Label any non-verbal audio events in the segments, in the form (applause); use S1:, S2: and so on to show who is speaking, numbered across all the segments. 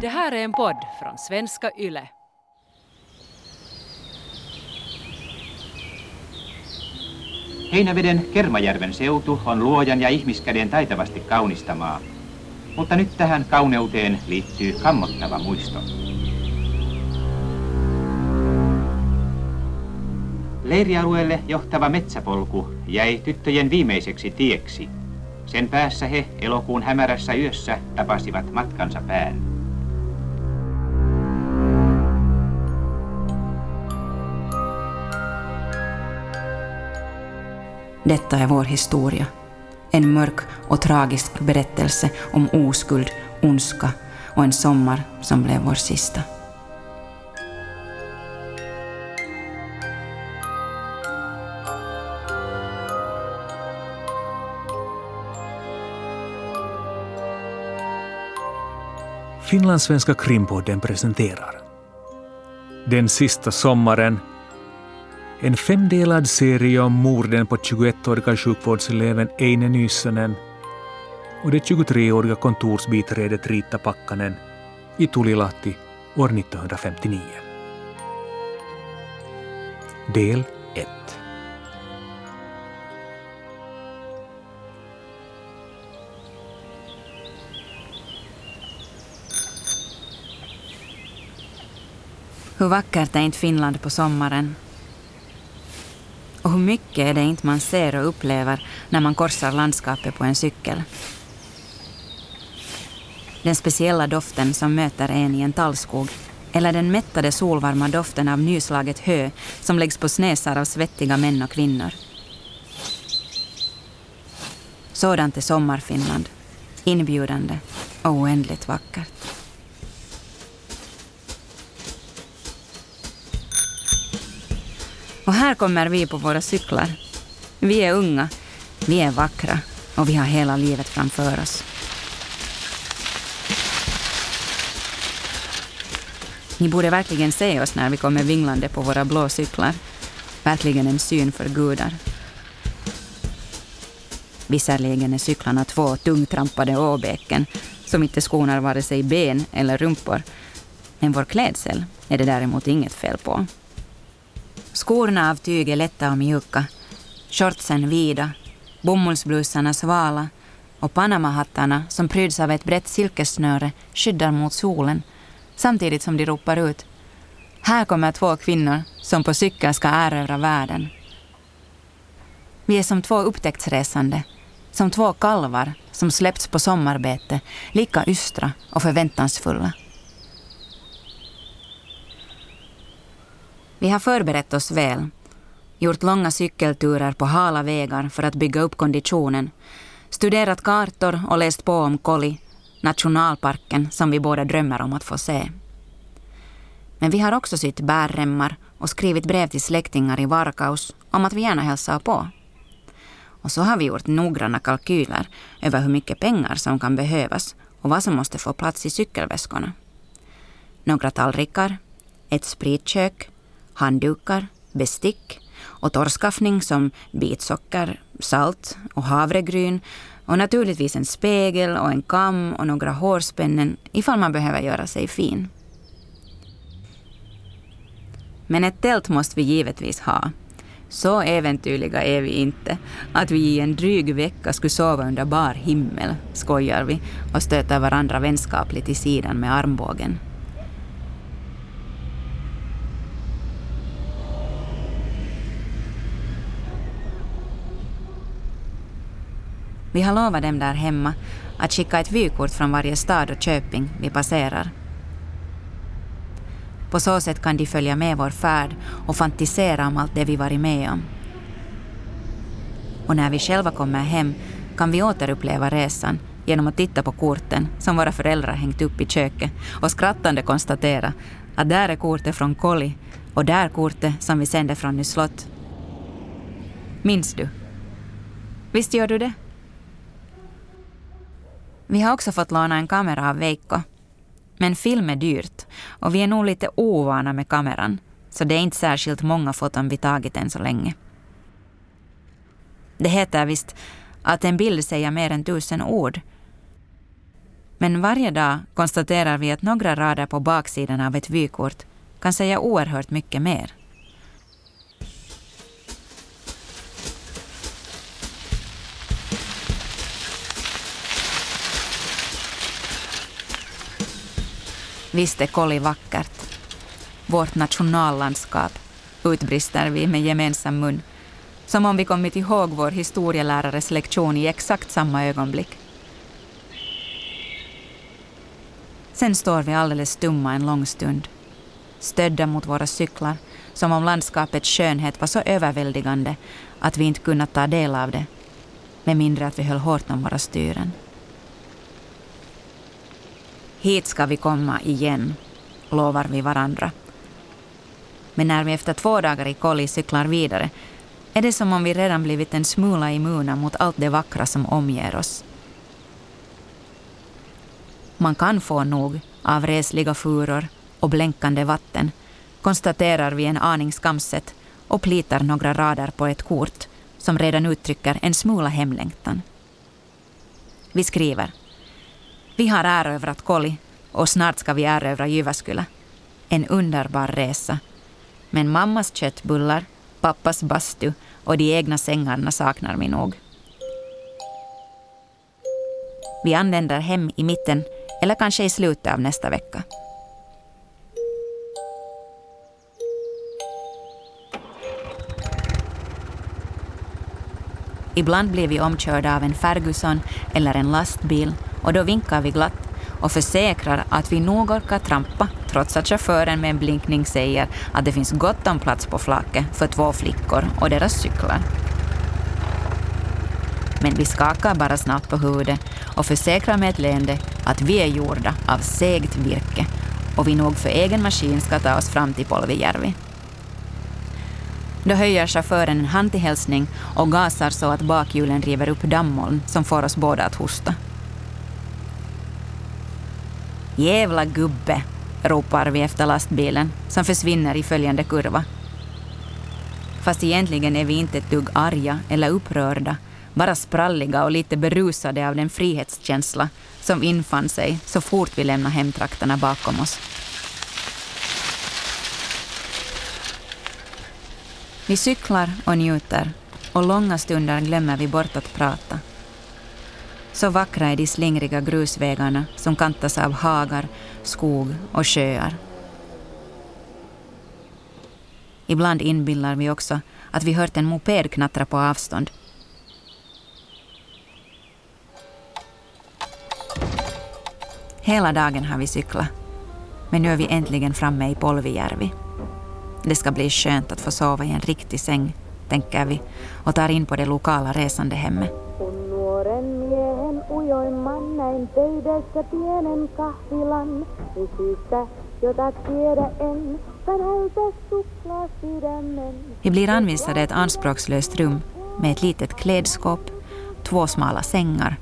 S1: Det här är en podd från svenska YLE.
S2: Heinäveden Kermajärven seutu on luojan ja ihmiskäden taitavasti kaunistamaa, mutta nyt tähän kauneuteen liittyy kammottava muisto. Leirialueelle johtava metsäpolku jäi tyttöjen viimeiseksi tieksi. Sen päässä he elokuun hämärässä yössä tapasivat matkansa pään.
S3: Detta är vår historia. En mörk och tragisk berättelse om oskuld, ondska och en sommar som blev vår sista.
S4: Finlandssvenska krimpodden presenterar Den sista sommaren en femdelad serie om morden på 21-åriga sjukvårdseleven Eine Nysönen och det 23-åriga kontorsbiträdet Rita Pakkanen i Tulilahti år 1959. Del 1
S3: Hur vackert är inte Finland på sommaren? Och hur mycket är det inte man ser och upplever när man korsar landskapet på en cykel? Den speciella doften som möter en i en tallskog eller den mättade solvarma doften av nyslaget hö som läggs på snäsar av svettiga män och kvinnor. Sådant är sommarfinland. Inbjudande och oändligt vackert. Och här kommer vi på våra cyklar. Vi är unga, vi är vackra och vi har hela livet framför oss. Ni borde verkligen se oss när vi kommer vinglande på våra blå cyklar. Verkligen en syn för gudar. Visserligen är cyklarna två tungtrampade åbäken som inte skonar vare sig ben eller rumpor. Men vår klädsel är det däremot inget fel på. Skorna av tyg är lätta och mjuka, shortsen vida, bomullsblusarna svala och panamahattarna som pryds av ett brett silkessnöre skyddar mot solen samtidigt som de ropar ut Här kommer två kvinnor som på cykel ska erövra världen. Vi är som två upptäcktsresande, som två kalvar som släppts på sommarbete, lika ystra och förväntansfulla. Vi har förberett oss väl, gjort långa cykelturer på hala vägar för att bygga upp konditionen, studerat kartor och läst på om Koli, nationalparken som vi båda drömmer om att få se. Men vi har också sytt bärremmar och skrivit brev till släktingar i Varkaus om att vi gärna hälsar på. Och så har vi gjort noggranna kalkyler över hur mycket pengar som kan behövas och vad som måste få plats i cykelväskorna. Några tallrikar, ett spritkök, handdukar, bestick och torrskaffning som bitsocker, salt och havregryn och naturligtvis en spegel och en kam och några hårspännen ifall man behöver göra sig fin. Men ett tält måste vi givetvis ha. Så äventyrliga är vi inte att vi i en dryg vecka skulle sova under bar himmel, skojar vi och stöter varandra vänskapligt i sidan med armbågen. Vi har lovat dem där hemma att skicka ett vykort från varje stad och köping vi passerar. På så sätt kan de följa med vår färd och fantisera om allt det vi varit med om. Och när vi själva kommer hem kan vi återuppleva resan genom att titta på korten som våra föräldrar hängt upp i köket och skrattande konstatera att där är kortet från Koli och där kortet som vi sände från Nyslott. Minns du? Visst gör du det? Vi har också fått låna en kamera av Veikko. Men film är dyrt och vi är nog lite ovana med kameran så det är inte särskilt många foton vi tagit än så länge. Det heter visst att en bild säger mer än tusen ord. Men varje dag konstaterar vi att några rader på baksidan av ett vykort kan säga oerhört mycket mer. Visst är Kolli vackert. Vårt nationallandskap, utbrister vi med gemensam mun. Som om vi kommit ihåg vår historielärares lektion i exakt samma ögonblick. Sen står vi alldeles stumma en lång stund, stödda mot våra cyklar, som om landskapets skönhet var så överväldigande att vi inte kunnat ta del av det, med mindre att vi höll hårt om våra styren. Hit ska vi komma igen, lovar vi varandra. Men när vi efter två dagar i Koli cyklar vidare är det som om vi redan blivit en smula immuna mot allt det vackra som omger oss. Man kan få nog av resliga furor och blänkande vatten, konstaterar vi en aning skamset och plitar några rader på ett kort som redan uttrycker en smula hemlängtan. Vi skriver vi har erövrat Koli och snart ska vi erövra Jyväskylä. En underbar resa. Men mammas köttbullar, pappas bastu och de egna sängarna saknar vi nog. Vi anländer hem i mitten eller kanske i slutet av nästa vecka. Ibland blir vi omkörda av en Ferguson eller en lastbil och då vinkar vi glatt och försäkrar att vi nog orkar trampa trots att chauffören med en blinkning säger att det finns gott om plats på flaket för två flickor och deras cyklar. Men vi skakar bara snabbt på huvudet och försäkrar med ett leende att vi är gjorda av segt virke och vi nog för egen maskin ska ta oss fram till Polvijärvi. Då höjer chauffören en hand till hälsning och gasar så att bakhjulen river upp dammoln som får oss båda att hosta. Jävla gubbe, ropar vi efter lastbilen som försvinner i följande kurva. Fast egentligen är vi inte ett dugg arga eller upprörda, bara spralliga och lite berusade av den frihetskänsla som infann sig så fort vi lämnade hemtrakterna bakom oss. Vi cyklar och njuter och långa stunder glömmer vi bort att prata. Så vackra är de slingriga grusvägarna som kantas av hagar, skog och sjöar. Ibland inbillar vi också att vi hört en moped knattra på avstånd. Hela dagen har vi cyklat, men nu är vi äntligen framme i Polvijärvi. Det ska bli skönt att få sova i en riktig säng, tänker vi och tar in på det lokala resandehemmet pöydässä pienen kahvilan, syystä, jota tiedä en, Vi blir anvisade ett anspråkslöst rum med ett litet klädskåp, två smala sängar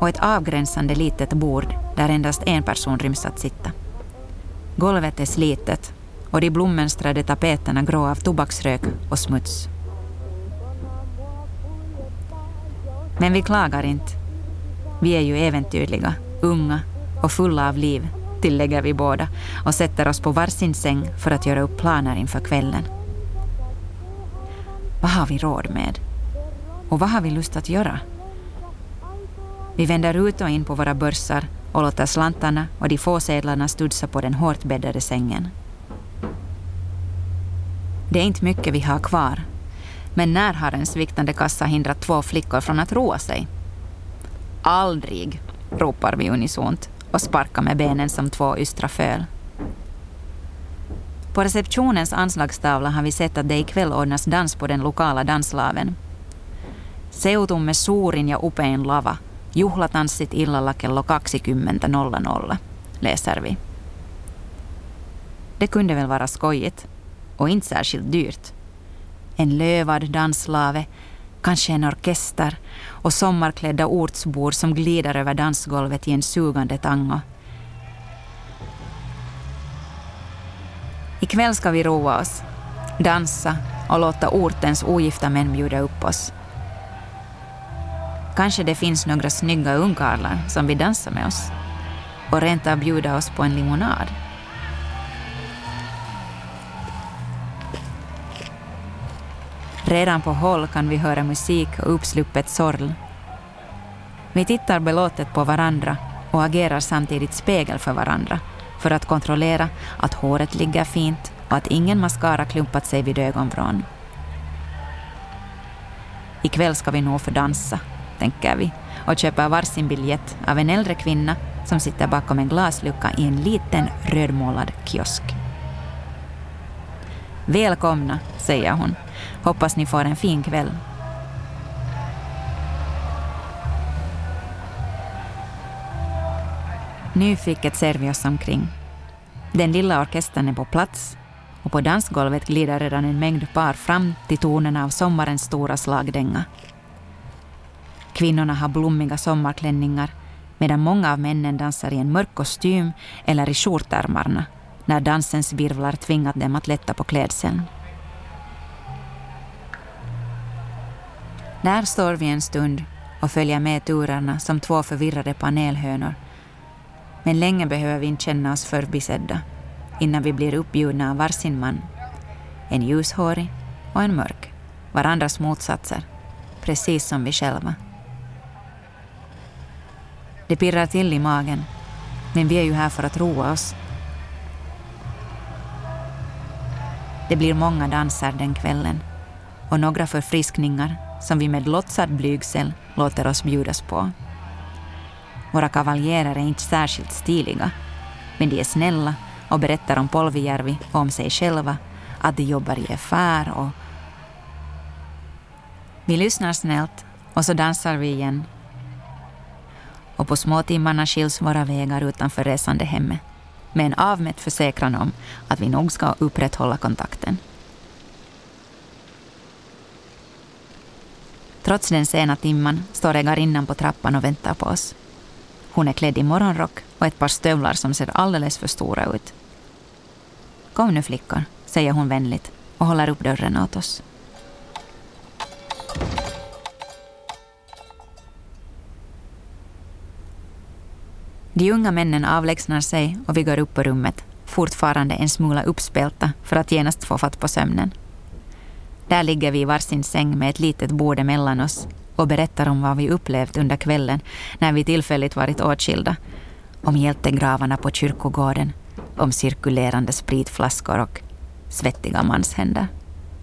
S3: och ett avgränsande litet bord där endast en person ryms att sitta. Golvet är slitet och de blommönstrade tapeterna grå av tobaksrök och smuts. Men vi klagar inte. Vi är ju äventyrliga, unga och fulla av liv, tillägger vi båda och sätter oss på varsin säng för att göra upp planer inför kvällen. Vad har vi råd med? Och vad har vi lust att göra? Vi vänder ut och in på våra börsar och låter slantarna och de få sedlarna studsa på den hårt bäddade sängen. Det är inte mycket vi har kvar, men när har en sviktande kassa hindrat två flickor från att roa sig? Aldrig, ropar vi unisont och sparkar med benen som två ystra föl. På receptionens anslagstavla har vi sett att det ikväll ordnas dans på den lokala danslaven. Seutumme suurin ja upein lava, juhlatanssit illalla kello 20.00, läser vi. Det kunde väl vara skojigt, och inte särskilt dyrt. En lövad danslave kanske en orkester och sommarklädda ortsbor som glider över dansgolvet i en sugande tango. Ikväll ska vi roa oss, dansa och låta ortens ogifta män bjuda upp oss. Kanske det finns några snygga ungkarlar som vill dansa med oss. och rent av bjuda oss på en limonad. Redan på håll kan vi höra musik och uppsluppet sorl. Vi tittar belåtet på varandra och agerar samtidigt spegel för varandra för att kontrollera att håret ligger fint och att ingen mascara klumpat sig vid ögonvrån. Ikväll ska vi nog få dansa, tänker vi och köper varsin biljett av en äldre kvinna som sitter bakom en glaslucka i en liten rödmålad kiosk. Välkomna, säger hon. Hoppas ni får en fin kväll. Nyfiket ser vi oss omkring. Den lilla orkestern är på plats och på dansgolvet glider redan en mängd par fram till tonerna av sommarens stora slagdänga. Kvinnorna har blommiga sommarklänningar medan många av männen dansar i en mörk kostym eller i skjortärmarna när dansens virvlar tvingat dem att lätta på klädseln. Där står vi en stund och följer med turerna som två förvirrade panelhönor. Men länge behöver vi inte känna oss förbisedda innan vi blir uppbjudna av varsin man. En ljushårig och en mörk, varandras motsatser, precis som vi själva. Det pirrar till i magen, men vi är ju här för att roa oss. Det blir många danser den kvällen och några förfriskningar som vi med låtsad blygsel låter oss bjudas på. Våra kavaljerer är inte särskilt stiliga, men de är snälla och berättar om Polvijärvi och om sig själva, att de jobbar i affär och... Vi lyssnar snällt och så dansar vi igen. Och på småtimmarna skiljs våra vägar utanför resandehemmet med en avmätt försäkran om att vi nog ska upprätthålla kontakten. Trots den sena timman står ägarinnan på trappan och väntar på oss. Hon är klädd i morgonrock och ett par stövlar som ser alldeles för stora ut. Kom nu flickor, säger hon vänligt och håller upp dörren åt oss. De unga männen avlägsnar sig och vi går upp på rummet, fortfarande en smula uppspelta för att genast få fatt på sömnen. Där ligger vi i varsin säng med ett litet bord emellan oss och berättar om vad vi upplevt under kvällen när vi tillfälligt varit åtskilda. Om hjältegravarna på kyrkogården, om cirkulerande spritflaskor och svettiga manshänder.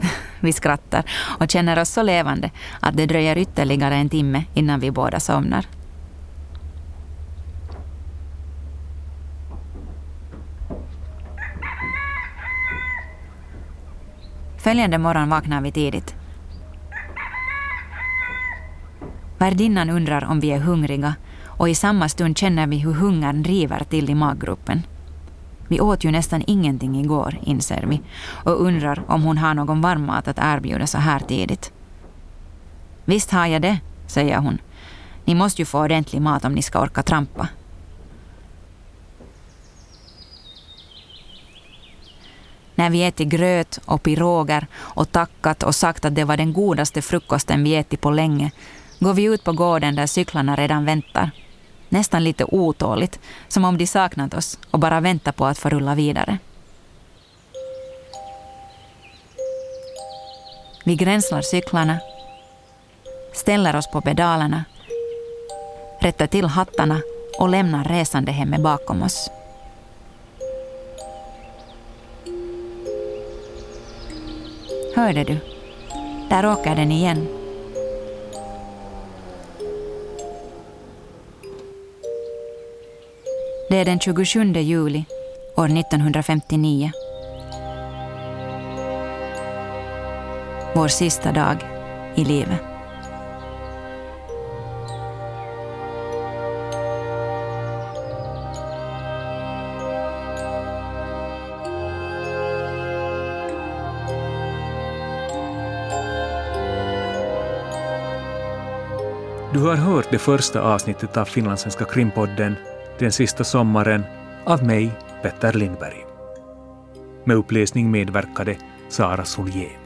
S3: (laughs) Vi skrattar och känner oss så levande att det dröjer ytterligare en timme innan vi båda somnar. Följande morgon vaknar vi tidigt. Värdinnan undrar om vi är hungriga och i samma stund känner vi hur hungern driver till i maggropen. Vi åt ju nästan ingenting igår, inser vi, och undrar om hon har någon varmmat att erbjuda så här tidigt. Visst har jag det, säger hon. Ni måste ju få ordentlig mat om ni ska orka trampa. När vi ätit gröt och piroger och tackat och sagt att det var den godaste frukosten vi ätit på länge går vi ut på gården där cyklarna redan väntar. Nästan lite otåligt, som om de saknat oss och bara väntar på att få rulla vidare. Vi gränslar cyklarna, ställer oss på pedalerna, rättar till hattarna och lämnar resandehemmet bakom oss. Hörde du? Där åker den igen. Det är den 27 juli år 1959. Vår sista dag i livet.
S4: Du har hört det första avsnittet av Finlandssvenska krimpodden Den sista sommaren av mig, Petter Lindberg. Med uppläsning medverkade Sara Solier.